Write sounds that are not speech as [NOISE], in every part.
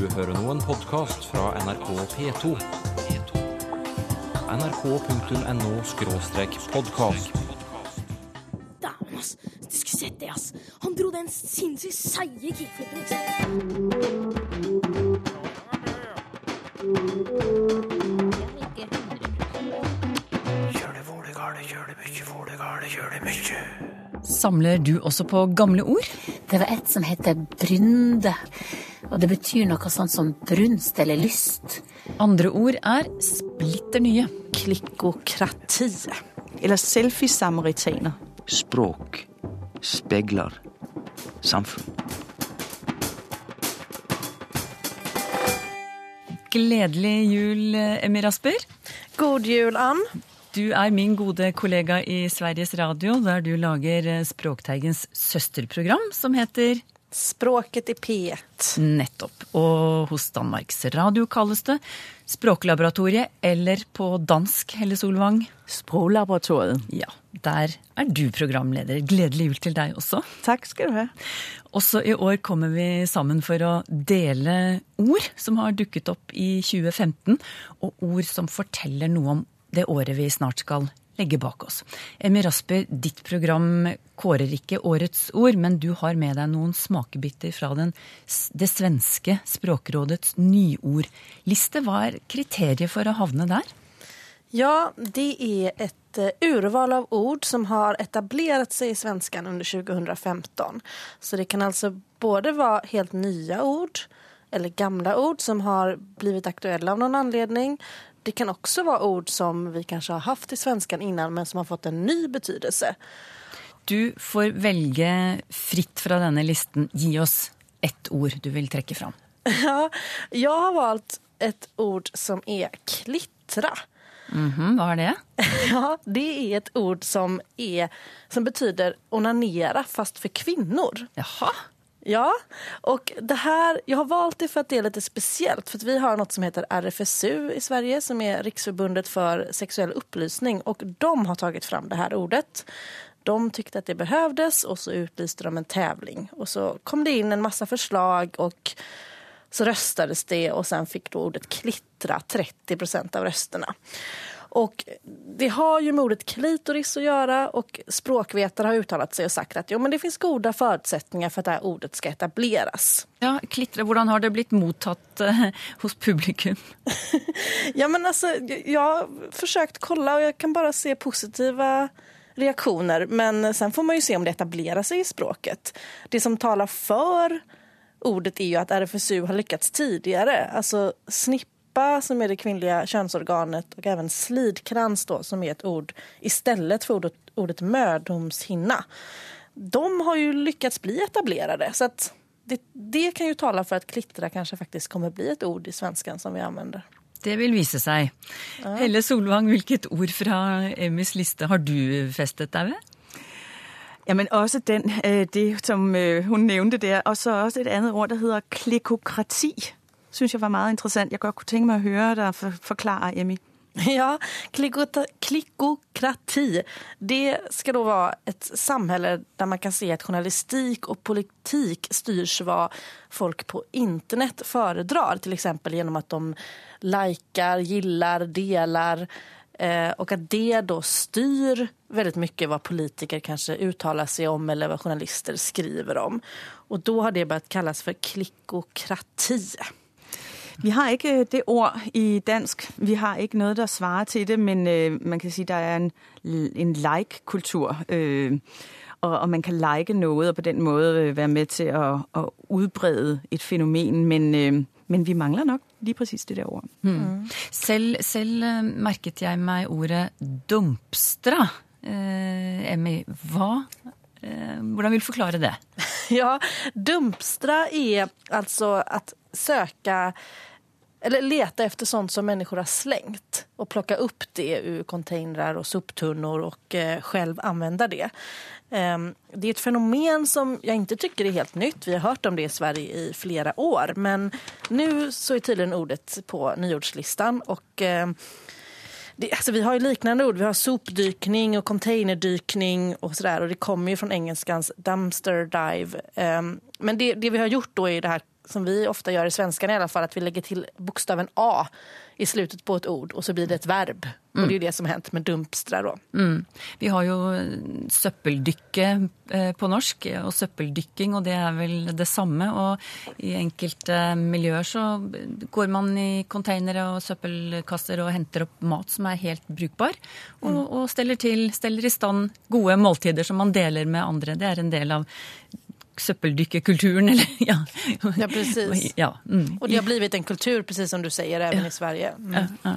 du hører nå en podkast fra NRK P2. nrk.no podkast. Dæven, ass. Du skulle sett det, ass. Han dro den sinnssykt seige kickflipen. ikke sant? Samler du også på gamle ord? Det var et som heter brynde, og det betyr noe sånt som brunst eller lyst. Andre ord er splitter nye. Klikkokrati. Eller selfie-samaritaner. Språk spegler samfunn. Gledelig jul, Emir Rasper. God jul, Ann. Du er min gode kollega i Sveriges Radio, der du lager Språkteigens søsterprogram, som heter Språket i P1. Nettopp. Og hos Danmarks Radio kalles det Språklaboratoriet, eller på dansk, Helle Solvang. Språklaboratoriet. Ja, der er du programleder. Gledelig jul til deg også. Takk skal du ha. Også i år kommer vi sammen for å dele ord som har dukket opp i 2015, og ord som forteller noe om det året vi snart skal legge bak oss. Emmy Rasper, ditt program kårer ikke årets ord, men du har med deg noen smakebiter fra den, det svenske språkrådets nyordliste. Hva er kriteriet for å havne der? Ja, det er et eh, urval av ord som har etablert seg i svenskan under 2015. Så det kan altså både være helt nye ord eller gamle ord som har blivit aktuelle av noen anledning. Det kan også være ord som vi kanskje har haft i svensken innan men som har fått en ny betydelse. Du får velge fritt fra denne listen. Gi oss ett ord du vil trekke fram. [LAUGHS] Ja, jeg har valgt et ord som er klittra. Mhm, hva er det? [LAUGHS] Ja, det er et ord som, er, som betyder onanera fast for kvinner. Jaha. Ja, och det här, jag har valt det för att det är lite speciellt. För att vi har något som heter RFSU i Sverige som är Riksförbundet för sexuell upplysning. Och de har tagit fram det här ordet. De tyckte att det behövdes och så utlyste de en tävling. Och så kom det in en massa förslag och så röstades det och sen fick då ordet klittra 30 procent av rösterna. Och det har ju med ordet klitoris att göra och språkvetare har uttalat sig och sagt att jo, men det finns goda förutsättningar för att det här ordet ska etableras. Ja, klittre, hvordan har det blitt mottatt eh, hos publikum? [LAUGHS] Ja, men alltså, jag har försökt kolla och jag kan bara se positiva reaktioner. Men sen får man ju se om det etablerar sig i språket. Det som talar för ordet är ju att RFSU har lyckats tidigare. Alltså snippa som är det kvinnliga könsorganet och även slidkrans då som är ett ord istället för ordet, ordet mödomshinna. De har ju lyckats bli etablerade. Så att det, det kan ju tala för att klittra kanske faktiskt kommer bli ett ord i svenskan som vi använder. Det vil vise seg. Helle Solvang, hvilket ord fra Emmys liste har du festet deg ved? Jamen også den, øh, det som øh, hun nevnte der, og så også et annet ord, der hedder klikokrati, synes jeg var meget interessant. Jeg godt kunne tænke mig at høre dig for, forklare, Emmy. [LAUGHS] Ja, klikkokrati. Det skal da være et samhälle der man kan se at journalistik og politik styrs hva folk på internett foredrar. F.eks. gjennom at de liker, gillar, deler. Eh, og at det da styr veldig mye hva politikere kanskje uttaler seg om eller hva journalister skriver om. Og da har det börjat kalles for klikkokrati. Vi har ikke øh, det ord i dansk. Vi har ikke noe der svarer til det, men øh, man kan si der er en, en like-kultur. Øh, og, og man kan like noe og på den måde øh, være med til å, å utbrede et fenomen. Men, øh, men vi mangler nok de præcis det der Mm. Selv, selv merket jeg meg ordet dumpstra. Eh, Emmy, hva eh, Hvordan vil du forklare det? [LAUGHS] Ja, dumpstra er altså att söka eller leta efter sånt som människor har slängt och plocka upp det ur containrar och soptunnor och eh, själv använda det. Ehm, det är ett fenomen som jag inte tycker är helt nytt. Vi har hört om det i Sverige i flera år. Men nu så är tydligen ordet på nyordslistan. Och, ehm, det, alltså vi har ju liknande ord. Vi har sopdykning och containerdykning och sådär. Och det kommer ju från engelskans dumpster dive. Ehm, Men det, det vi har gjort då är det här som vi ofta gör i svenskan i alla fall, att vi lägger till bokstaven A i slutet på ett ord och så blir det ett verb. Och det är det som har hänt med dumpstra då. Mm. Vi har jo søppeldykket eh, på norsk og søppeldykking, og det er vel det samme. Og i enkelte miljøer så går man i containere og søppelkasser og henter opp mat som er helt brukbar, og, og steller, til, steller i stand gode måltider som man deler med andre. Det er en del av søppeldykkerkulturen, eller [LAUGHS] ja. Ja, precis. Ja, mm. Och det har blivit en kultur, precis som du säger, även i Sverige. Mm.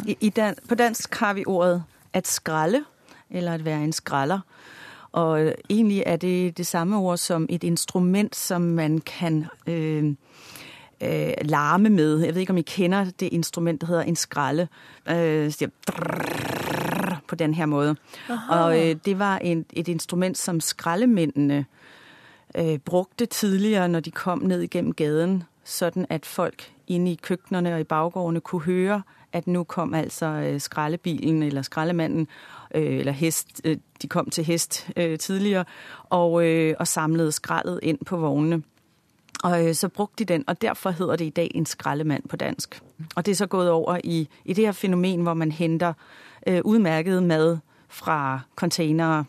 I, i dan på dansk har vi ordet at skralde, eller at være en skralder. Og egentlig er det det samme ord som et instrument, som man kan øh, øh, larme med. Jeg ved ikke, om I kender det instrument, der hedder en skralde. Øh, siger på den her måde. Og øh, det var en, et instrument, som skrallemennene øh, brugte tidligere, når de kom ned igennem gaden, sånn at folk inne i kjøkkenene og i baggårdene kunne høre, at nå kom altså øh, eller skraldemanden, øh, eller hest, øh, de kom til hest øh, tidligere, og, øh, og samlede skraldet inn på vognene. Og øh, så brukte de den, og derfor hedder det i dag en skraldemand på dansk. Og det er så gået over i, i det her fenomen hvor man henter øh, udmærket mad fra containere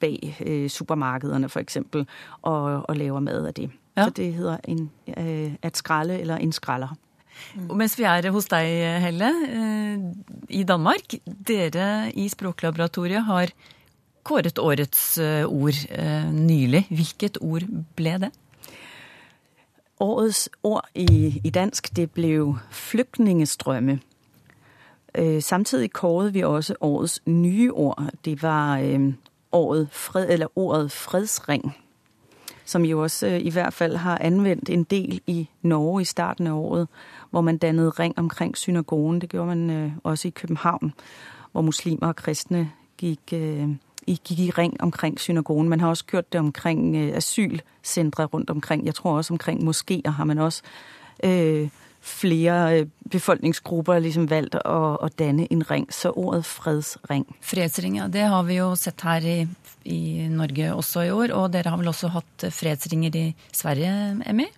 bag øh, supermarkederne for eksempel, og, og laver mad av det. Ja. Så det hedder en, øh, at skralle eller en skraller. Og mens vi er hos deg, Helle, øh, i Danmark. Dere i Språklaboratoriet har kåret årets eh, ord eh, nylig. Hvilket ord ble det? Årets ord i, i dansk, det ble flygtningestrømme. Øh, samtidig kåret vi også årets nye ord. Det var året fred, eller ordet fredsring, som jo også øh, i hvert fall har anvendt en del i Norge i starten af året, hvor man dannede ring omkring synagogen. Det gjorde man øh, også i København, hvor muslimer og kristne gik, øh, i, i ring omkring synagogen. Man har også gjort det omkring øh, asylcentre rundt omkring. Jeg tror også omkring moskéer har man også øh, flere øh, befolkningsgrupper liksom valgt å, å, danne en ring. Så ordet fredsring. Fredsring, ja. Det har vi jo sett her i, i Norge også i år. Og dere har vel også hatt fredsringer i Sverige, Emmy?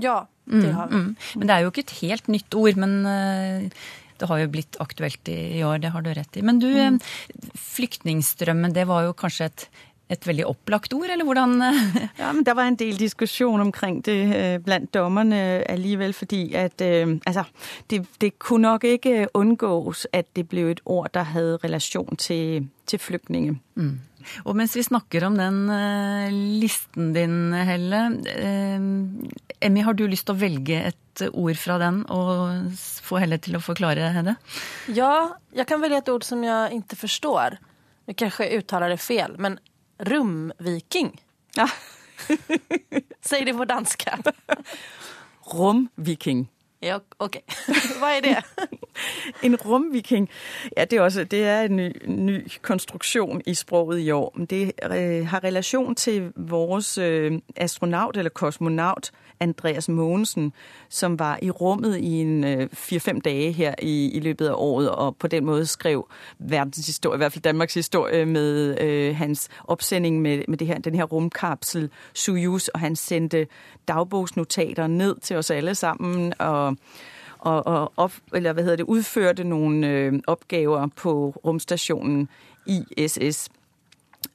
Ja, det har vi. Mm. Men det er jo ikke et helt nytt ord. Men eh, det har jo blitt aktuelt i, i år, det har du rett i. Men du, mm. flyktningstrømmen, det var jo kanskje et, et veldig opplagt ord, eller hvordan eh, Ja, men der var en del diskusjon omkring det blant blandt dommerne alligevel, fordi at øh, altså, det, det kunne nok ikke unngås at det ble et ord, der hadde relasjon til, til flygtninge. Og mens vi snakker om den eh, listen din, Helle. Emmy, har du lyst til å velge et ord fra den og få Helle til å forklare det? Ja, jeg kan velge et ord som jeg ikke forstår. Jeg kanskje uttaler det fel, men rumviking. Ja. Säg det på danska. [LAUGHS] Rumviking. Ja, OK. [LAUGHS] Hva er det? [LAUGHS] En rumviking, ja, det er, også, det er en ny, ny konstruktion i sproget i år. Men Det øh, har relation til vores øh, astronaut eller kosmonaut Andreas Mogensen, som var i rummet i en øh, 4-5 dage her i, i løbet af året, og på den måde skrev verdenshistorie, i hvert fald Danmarks historie, med øh, hans opsending med, med det her, den her rumkapsel Soyuz, og han sendte dagbogsnotater ned til oss alle sammen, og og, og op, eller hvad hedder det, udførte nogle øh, opgaver på rumstationen ISS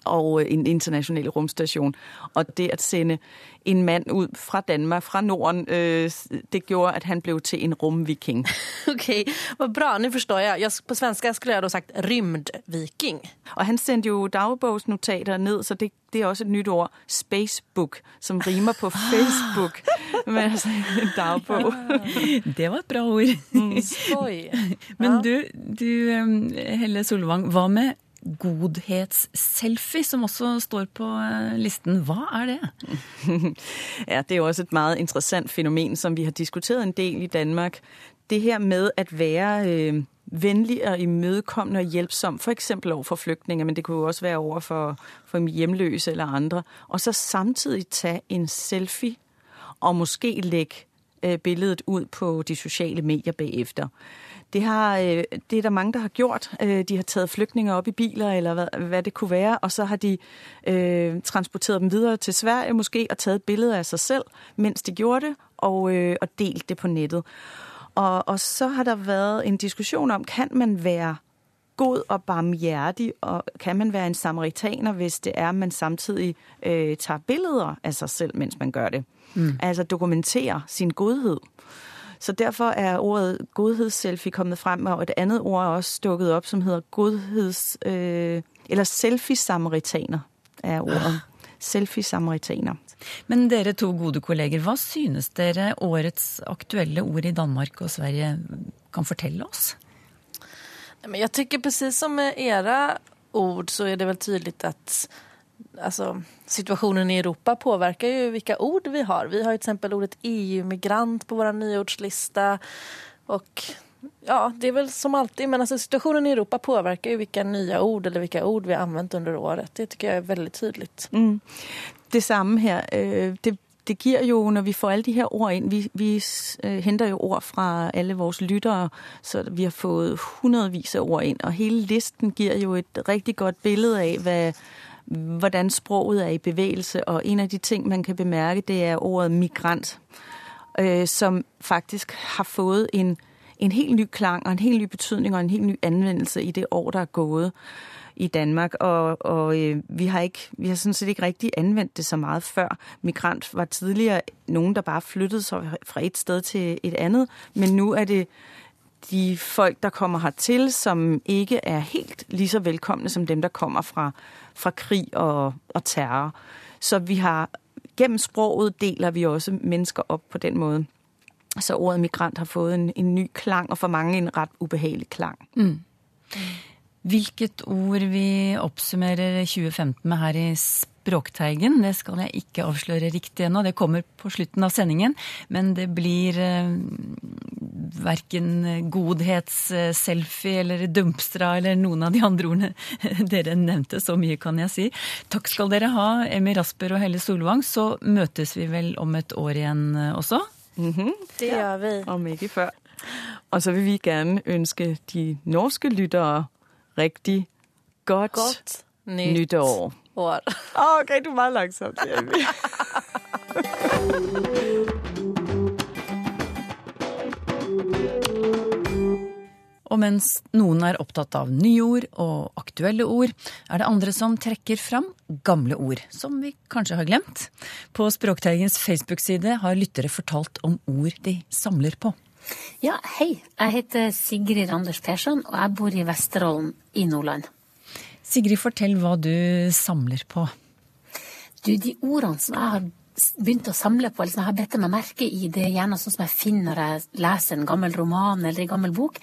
og øh, en international romstasjon. Og det at sende en mann ut fra Danmark, fra Norden, øh, det gjorde, at han ble til en romviking [LAUGHS] ok, hvor bra. Nå forstår jeg. jag. På svenska skulle jeg da sagt rymdviking. Og han sendte jo dagbogsnotater ned, så det, det er også et nytt ord, Spacebook, som rimer på [LAUGHS] Facebook. Men altså en dagbog. [LAUGHS] Det var et bra ord. Mm. Men du, du, Helle Solvang, hva med godhetsselfie, som også står på eh, listen? Hva er det? [LAUGHS] Ja, det er jo også et meget interessant fenomen som vi har diskuteret en del i Danmark. Det her med at være øh, venlig og imødekommende og hjelpsom, for eksempel flyktninger, men det kunne jo også være overfor for, hjemløse eller andre, og så samtidig ta en selfie og måske legge øh, billedet ut på de sosiale medier bagefter. Det, har, øh, det er der mange, der har gjort. Øh, de har taget flygtninger op i biler, eller hvad, hvad det kunne være, og så har de øh, transporteret dem videre til Sverige måske, og taget billeder af sig selv, mens de gjorde det, og, øh, og delt det på nettet. Og, og så har der været en diskussion om, kan man være god og barmhjertig, og kan man være en samaritaner, hvis det er, at man samtidig øh, tager billeder af sig selv, mens man gør det. Mm. Altså dokumentere sin godhed. Så derfor er ordet godhedsselfie kommet frem, og et annet ord er også dukket opp som heter godheds... Øh, eller selfie-samaritaner er ordet. Selfie-samaritaner. Men dere to gode kolleger, hva synes dere årets aktuelle ord i Danmark og Sverige kan fortelle oss? Jeg tycker precis som med era ord så er det vel tydelig att alltså, situationen i Europa påverkar ju vilka ord vi har. Vi har ju till exempel ordet EU-migrant på vår nyordslista. Och ja, det är väl som alltid, men alltså, situationen i Europa påverkar ju vilka nya ord eller vilka ord vi har använt under året. Det tycker jag är väldigt tydligt. Mm. Det samme her. Øh, det, det gir jo, når vi får alle de her ord inn, vi, vi øh, henter jo ord fra alle vores lyttere, så vi har fått hundrevis av ord inn, og hele listen gir jo et riktig godt billede av hvad, hvordan sproget er i bevægelse, og en av de ting, man kan bemerke, det er ordet migrant, øh, som faktisk har fått en, en helt ny klang og en helt ny betydning og en helt ny anvendelse i det år, der er gået i Danmark, og, og øh, vi har ikke, vi har sådan set ikke rigtig anvendt det så mye før. Migrant var tidligere noen der bare flyttet seg fra et sted til et annet, men nå er det de folk, der kommer hertil, som ikke er helt lige så velkomne som dem, der kommer fra, fra krig og, og terror. Så vi har gennem sproget deler vi også mennesker op på den måde. Så ordet migrant har fået en, en ny klang, og for mange en ret ubehagelig klang. Mm. Hvilket ord vi oppsummerer 2015 med her i Språkteigen, det skal jeg ikke avsløre riktig ennå. Det kommer på slutten av sendingen. Men det blir eh, verken godhetsselfie eller dumpstra eller noen av de andre ordene [LAUGHS] dere nevnte. Så mye kan jeg si. Takk skal dere ha, Emmy Rasper og Helle Solvang. Så møtes vi vel om et år igjen eh, også? Mm -hmm. Det gjør vi. Om ikke før. Og så vil vi gerne ønske de norske lyttere riktig godt, Godt nytt nytår. År. Ah, OK, du var langsomt. [LAUGHS] Og mens noen er opptatt av nye ord og aktuelle ord, er det andre som trekker fram gamle ord, som vi kanskje har glemt. På Språkteigens Facebook-side har lyttere fortalt om ord de samler på. Ja, hei. Jeg heter Sigrid Anders Persson, og jeg bor i Vesterålen i Nordland. Sigrid, fortell hva du samler på. Du, de ordene som jeg har begynt å samle på, eller som jeg har bedt meg merke i, det er gjerne sånn som jeg finner når jeg leser en gammel roman eller en gammel bok.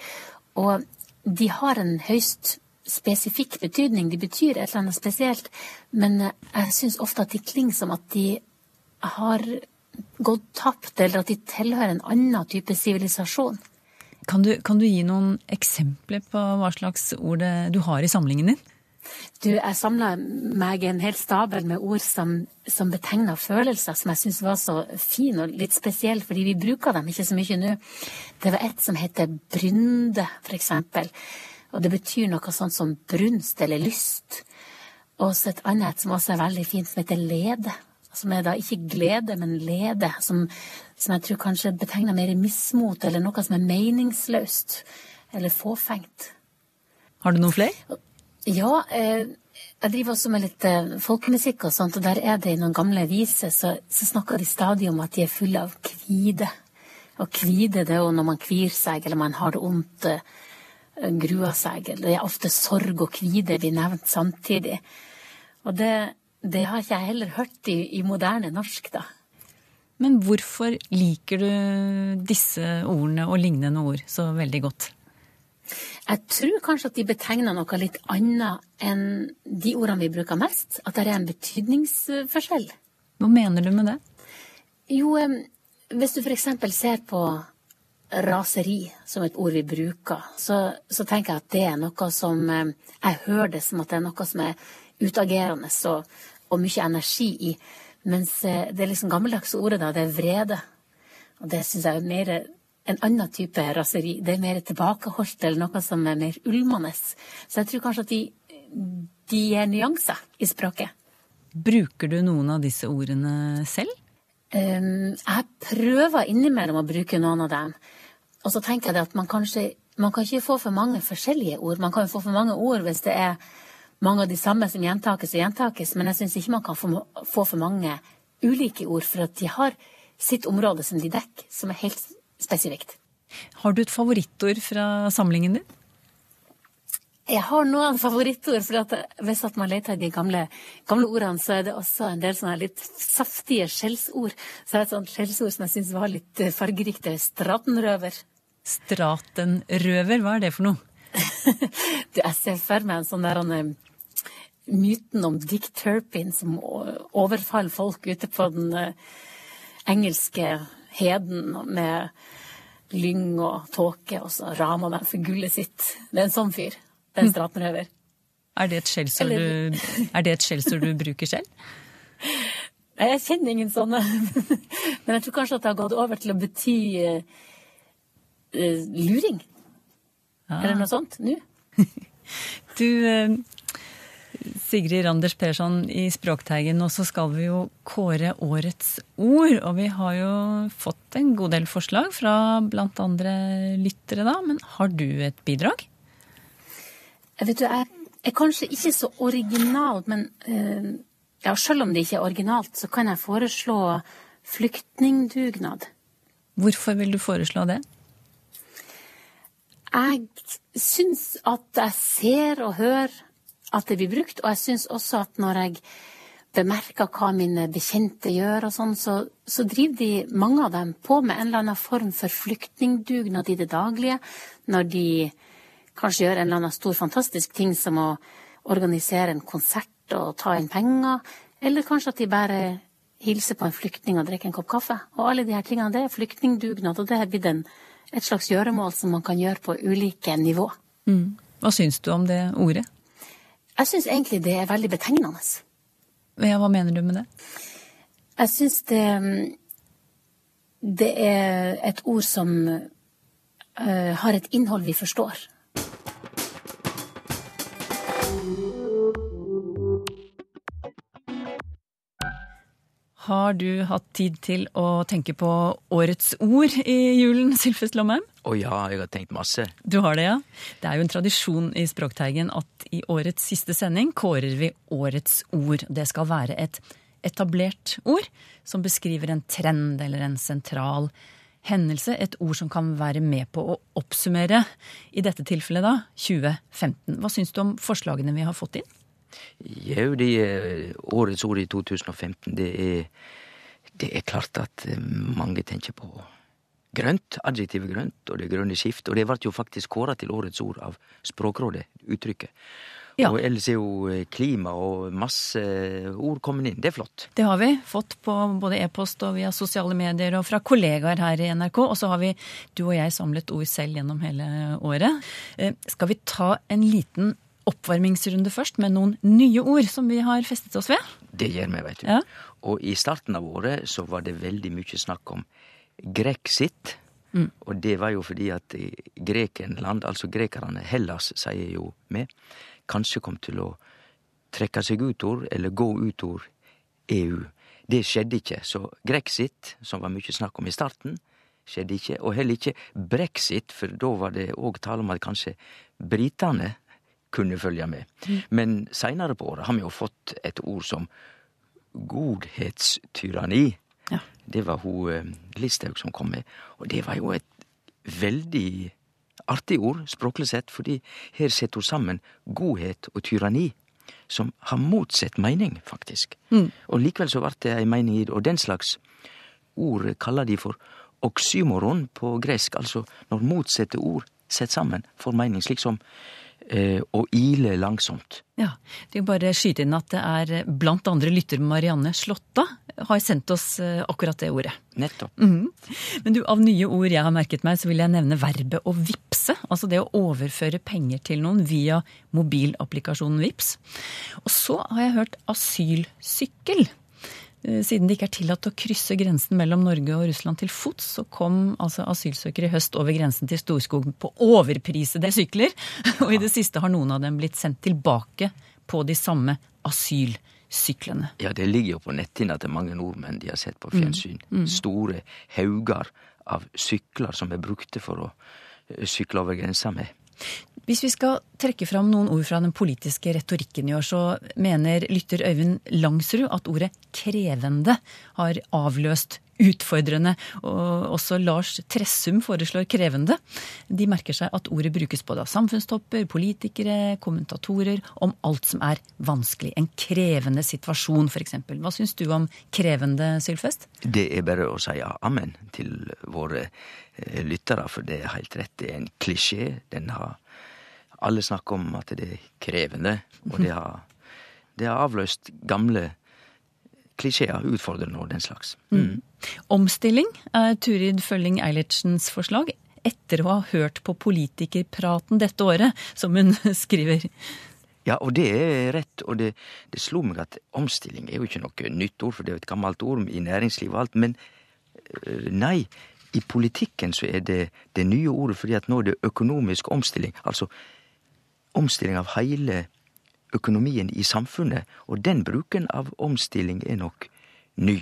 Og de har en høyst spesifikk betydning. De betyr et eller annet spesielt. Men jeg syns ofte at de klinger som at de har gått tapt, eller at de tilhører en annen type sivilisasjon. Kan du, kan du gi noen eksempler på hva slags ord du har i samlingen din? Du, jeg samla meg en hel stabel med ord som, som betegna følelser, som jeg syns var så fin og litt spesiell, fordi vi bruker dem ikke så mye nå. Det var et som heter brynde, for eksempel. Og det betyr noe sånt som brunst eller lyst. Og så et annet som også er veldig fint, som heter lede. Som er da ikke glede, men lede. Som, som jeg tror kanskje betegner mer mismot, eller noe som er meningsløst. Eller fåfengt. Har du noen flere? Ja, eh, jeg driver også med litt eh, folkemusikk og sånt, og der er det i noen gamle viser, så, så snakker de stadig om at de er fulle av kvide. Og kvide, det er jo når man kvir seg, eller man har det vondt, eh, gruer seg. Det er ofte sorg og kvide blir nevnt samtidig. Og det, det har ikke jeg heller hørt i, i moderne norsk, da. Men hvorfor liker du disse ordene og lignende ord så veldig godt? Jeg tror kanskje at de betegner noe litt annet enn de ordene vi bruker mest. At det er en betydningsforskjell. Hva mener du med det? Jo, hvis du f.eks. ser på raseri som et ord vi bruker, så, så, tenker jeg at det er noe som Jeg hører det som at det er noe som er utagerende og, og mye energi i. Mens eh, det liksom gammeldagse ordet da, det er vrede. Og det syns jeg er mer en annen type raseri. Det er mer tilbakeholdt eller noe som er mer ulmende. Så jeg tror kanskje at de, de gir nyanser i språket. Bruker du noen av disse ordene selv? Um, jeg prøver innimellom å bruke noen av dem. Og så tenker jeg at man kanskje man kan ikke få for mange forskjellige ord. Man kan jo få for mange ord hvis det er mange av de samme som gjentakes og gjentakes, men jeg syns ikke man kan få, få for mange ulike ord, for at de har sitt område som de dekker, som er helt spesifikt. Har du et favorittord fra samlingen din? Jeg har noen favorittord, for hvis at man leter i de gamle, gamle, ordene, så er det også en del sånne litt saftige skjellsord. Så er det et sånt skjellsord som jeg syns var litt fargerikt. Stratenrøver. Stratenrøver, hva er det for noe? [LAUGHS] du, jeg ser for meg en sånn der han, myten om Dick Turpin som overfaller folk ute på den uh, engelske heden med lyng og tåke, og så raner dem for gullet sitt. Det er en sånn fyr. Det er en stratenrøver. Er det et skjellsord du, du, bruker selv? [LAUGHS] Jeg kjenner ingen sånne. [LAUGHS] Men jeg tror kanskje at det har gått over til å bety uh, uh, luring. Ah. Eller noe sånt nå. [LAUGHS] du, uh, Sigrid Randers Persson i Språkteigen, og så skal vi jo kåre årets ord. Og vi har jo fått en god del forslag fra blant andre lyttere, da. Men har du et bidrag? Jeg vet du, jeg er kanskje ikke så original, men uh, ja, selv om det ikke er originalt, så kan jeg foreslå flyktningdugnad. Hvorfor vil du foreslå det? Jeg syns at jeg ser og hører at det blir brukt, og jeg syns også at når jeg bemerker hva mine bekjente gjør og sånn, så, så, driver de, mange av dem, på med en eller annen form for flyktningdugnad i det daglige. Når de kanskje gjør en eller annen stor, fantastisk ting som å organisere en konsert og ta inn penger, eller kanskje at de bare hilser på en flyktning og drikker en kopp kaffe. Og alle de her tingene, det er flyktningdugnad, og det er blitt et slags gjøremål som man kan gjøre på ulike nivå. Mm. Hva syns du om det ordet? Jeg syns egentlig det er veldig betegnende. Ja, hva mener du med det? Jeg syns det Det er et ord som uh, har et innhold vi forstår. Har du hatt tid til å tenke på årets ord i julen, Sylfest Lomheim? Å oh ja, jeg har tenkt masse. Du har det, ja? Det er jo en tradisjon i Språkteigen at i årets siste sending kårer vi årets ord. Det skal være et etablert ord som beskriver en trend eller en sentral hendelse. Et ord som kan være med på å oppsummere, i dette tilfellet da, 2015. Hva syns du om forslagene vi har fått inn? Jau, årets ord i 2015, det er, det er klart at eh, mange tenker på grønt, adjektivet grønt, og det grønne skift. Og det ble jo faktisk kåra til årets ord av Språkrådet, uttrykket. Ja. Og ellers er jo eh, klima og masse ord kommet inn. Det er flott. Det har vi fått på både e-post og via sosiale medier og fra kollegaer her i NRK. Og så har vi, du og jeg, samlet ord selv gjennom hele året. Eh, skal vi ta en liten oppvarmingsrunde først med noen nye ord som vi har festet oss ved? Det gjør vi, veit du. Ja. Og i starten av året så var det veldig mye snakk om grexit. Mm. Og det var jo fordi at Grekenland, altså grekerne, Hellas, sier jo med, kanskje kom til å trekke seg ut ord, eller gå ut ord, EU. Det skjedde ikke. Så grexit, som var mye snakk om i starten, skjedde ikke. Og heller ikke brexit, for da var det òg tale om at kanskje britene kunne følge med. Mm. Men seinere på året har vi jo fått et ord som godhetstyranni. Ja. Det var hun eh, Listhaug som kom med. Og det var jo et veldig artig ord, språklig sett, fordi her setter hun sammen godhet og tyranni. Som har motsatt mening, faktisk. Mm. Og likevel så ble det ei mening i det. Og den slags ord kaller de for oksymoron på gresk. Altså når motsatte ord setter sammen, får mening. Slik som og ile langsomt. Ja, det er bare skyte inn at det er eh, blant andre lytter Marianne Slåtta har sendt oss eh, akkurat det ordet. Nettopp. Mm. Men du, av nye ord jeg har merket meg, så vil jeg nevne verbet å vippse. Altså det å overføre penger til noen via mobilapplikasjonen Vips. Og så har jeg hørt asylsykkel. Eh, siden det ikke er tillatt å krysse grensen mellom Norge og Russland til fots, så kom altså asylsøkere i høst over grensen til Storskog på overprisede sykler. [LAUGHS] Og i det siste har noen av dem blitt sendt tilbake på de samme asylsyklene. Ja, det ligger jo på netthinna til mange nordmenn de har sett på fjernsyn. Mm. Mm. Store hauger av sykler som er brukte for å eh, sykle over grensa med. Hvis vi skal trekke fram noen ord fra den politiske retorikken i år, så mener lytter Øyvind Langsrud at ordet krevende har avløst utfordrende. Og også Lars Tressum foreslår krevende. De merker seg at ordet brukes både av samfunnstopper, politikere, kommentatorer, om alt som er vanskelig. En krevende situasjon, f.eks. Hva syns du om krevende, Sylfest? Det er bare å si amen til våre eh, lyttere, for det er helt rett. Det er en klisjé. Den har alle snakker om at det er krevende, og det har, det har avløst gamle klisjeer, utfordrende og den slags. Mm. Mm. Omstilling er Turid Følling Eilertsens forslag, etter å ha hørt på politikerpraten dette året, som hun [LAUGHS] skriver. Ja, og det er rett, og det, det slo meg at omstilling er jo ikke noe nytt ord, for det er jo et gammelt ord i næringslivet og alt, men øh, nei. I politikken så er det det nye ordet fordi at nå er det økonomisk omstilling. Altså omstilling av heile økonomien i samfunnet, og den bruken av omstilling er nok ny.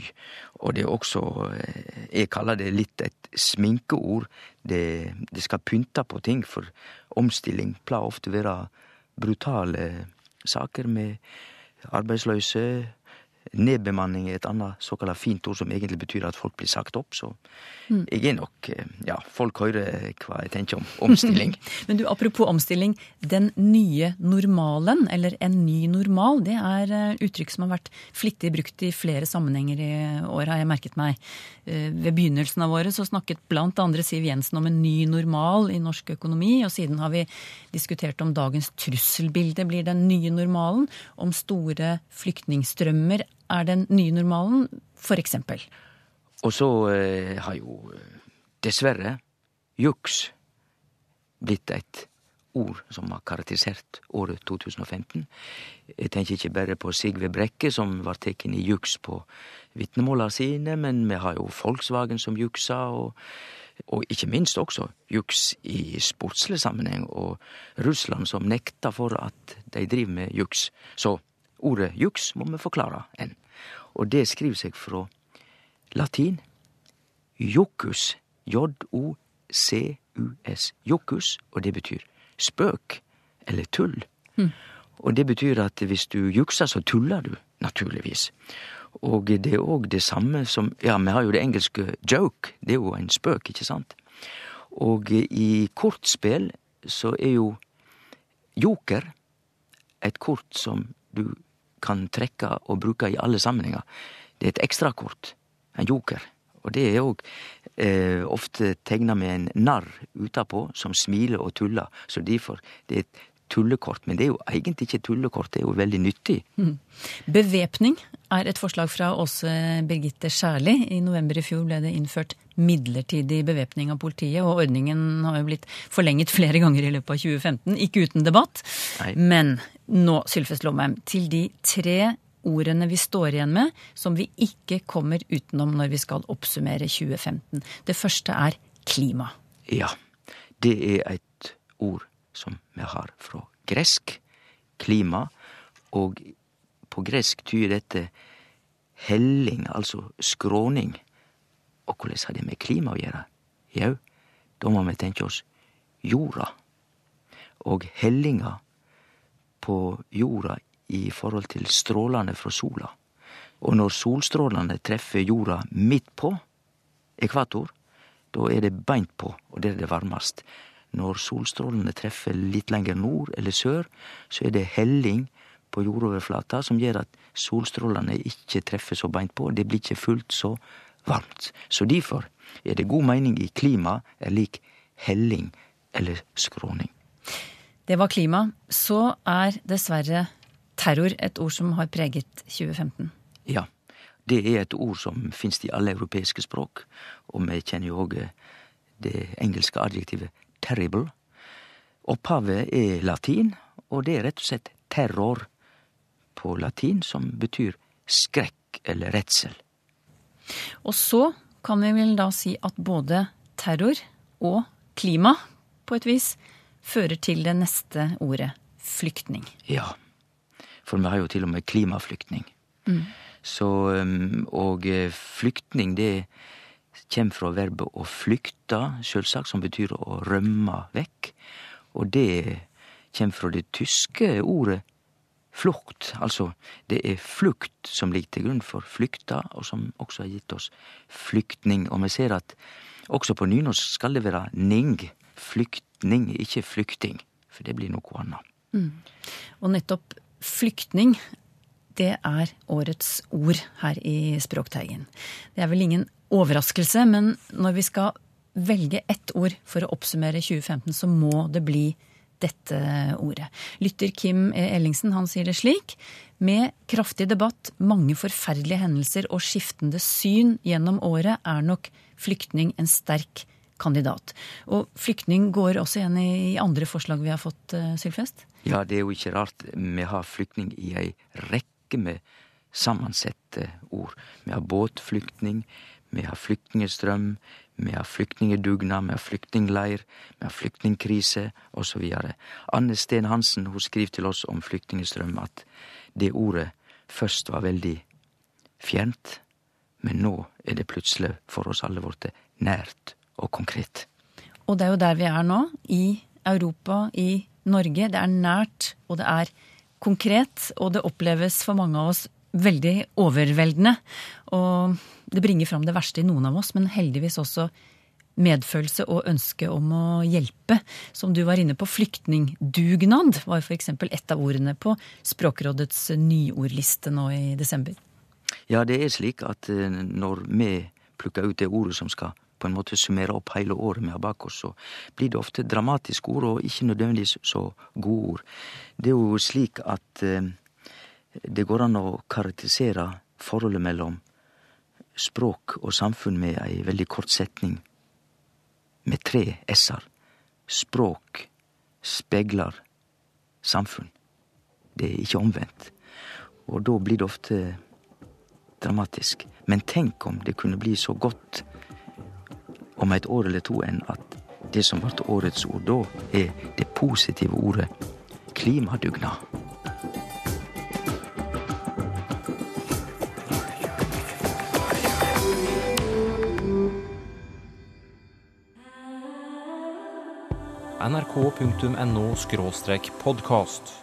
Og det er også, eh, jeg kaller det litt et sminkeord. Det, det skal pynte på ting, for omstilling pleier ofte å være brutale saker med arbeidsløse, Nedbemanning er et annet såkalt fint ord som egentlig betyr at folk blir sagt opp. Så mm. jeg er nok eh, Ja, folk hører hva jeg tenker om omstilling. [LAUGHS] Men du, apropos omstilling. Den nye normalen, eller en ny normal, det er eh, uttrykk som har vært flittig brukt i flere sammenhenger i år, har jeg merket meg. Eh, ved begynnelsen av året så snakket blant andre Siv Jensen om en ny normal i norsk økonomi, og siden har vi diskutert om dagens trusselbilde blir den nye normalen, om store flyktningstrømmer er den nye normalen, f.eks. Og så eh, har jo eh, dessverre juks blitt et ord som har karakterisert året 2015. Jeg tenker ikke bare på Sigve Brekke, som var tatt i juks på vitnemåla sine, men vi har jo Volkswagen som juksa, og, og ikke minst også juks i sportslig sammenheng, og Russland som nekta for at de driver med juks. Så ordet juks må vi forklare enn. Og det skriver seg fra latin jokus, j-o-c-u-s, jokus, og det betyr spøk eller tull. Mm. Og det betyr at hvis du jukser, så tuller du, naturligvis. Og det er òg det samme som Ja, vi har jo det engelske joke, det er jo en spøk, ikke sant? Og i kortspill så er jo joker et kort som du kan trekke og bruke i alle sammenhenger. Det er et ekstrakort, en joker. Og det er òg eh, ofte tegna med en narr utapå som smiler og tuller. Så derfor det er et tullekort. Men det er jo egentlig ikke et tullekort, det er jo veldig nyttig. Mm. Bevæpning er et forslag fra Åse Birgitte Skjærli. I november i fjor ble det innført midlertidig bevæpning av politiet, og ordningen har jo blitt forlenget flere ganger i løpet av 2015. Ikke uten debatt. Nei. Men nå, Sylfest Lomheim, til de tre ordene vi står igjen med, som vi ikke kommer utenom når vi skal oppsummere 2015. Det første er klima. Ja, det er et ord som vi har fra gresk. Klima. Og på gresk tyder dette helling, altså skråning. Og hvordan har det med klima å gjøre? Jau, da må vi tenke oss jorda. Og hellinga på jorda i forhold til strålene fra sola. Og når solstrålene treffer jorda midt på ekvator, da er det beint på, og der er det varmest. Når solstrålene treffer litt lenger nord eller sør, så er det helling på jordoverflata som gjør at solstrålene ikke treffer så beint på. Det blir ikke fullt så varmt. Så derfor er det god mening i klima er lik helling eller skråning. Det var klima. Så er dessverre terror et ord som har preget 2015. Ja. Det er et ord som finnes i alle europeiske språk. Og vi kjenner jo òg det engelske adjektivet terrible. Opphavet er latin, og det er rett og slett terror på latin, som betyr skrekk eller redsel. Og så kan vi vel da si at både terror og klima på et vis fører til det neste ordet flyktning. Ja. For vi har jo til og med klimaflyktning. Mm. Så, og eh, flyktning, det kommer fra verbet å flykte, sjølsagt, som betyr å rømme vekk. Og det kommer fra det tyske ordet flukt. Altså, det er flukt som ligger til grunn for flykta, og som også har gitt oss flyktning. Og vi ser at også på nynorsk skal det være ning. Flyktning, ikke flykting. For det blir noe annet. Mm. Og nettopp flyktning, det er årets ord her i Språkteigen. Det er vel ingen overraskelse, men når vi skal velge ett ord for å oppsummere 2015, så må det bli dette ordet. Lytter Kim. Ellingsen han sier det slik. Med kraftig debatt, mange forferdelige hendelser og skiftende syn gjennom året er nok flyktning en sterk kandidat. Og flyktning går også igjen i andre forslag vi har fått, uh, Sylfest? Ja, det er jo ikke rart. Vi har flyktning i ei rekke med sammensette ord. Vi har båtflyktning, vi har flyktningstrøm, vi har flyktningedugnad, vi har flyktningleir, vi har flyktningkrise osv. Anne Steen Hansen hun skriver til oss om flyktningstrøm at det ordet først var veldig fjernt, men nå er det plutselig for oss alle blitt nært og konkret. Og det er jo der vi er nå, i Europa, i Norge. Det er nært, og det er konkret, og det oppleves for mange av oss veldig overveldende. Og det bringer fram det verste i noen av oss, men heldigvis også medfølelse og ønske om å hjelpe. Som du var inne på, flyktningdugnad var f.eks. et av ordene på Språkrådets nyordliste nå i desember. Ja, det er slik at eh, når vi plukker ut det ordet som skal på en måte summere opp hele året vi har bak oss, så blir det ofte dramatiske ord, og ikke nødvendigvis så gode ord. Det er jo slik at eh, det går an å karakterisere forholdet mellom språk og samfunn med ei veldig kort setning med tre s-er. Språk spegler samfunn. Det er ikke omvendt. Og da blir det ofte dramatisk. Men tenk om det kunne bli så godt om et år eller to enn at det som ble årets ord da, er det positive ordet klimadugnad. nrk.no podkast.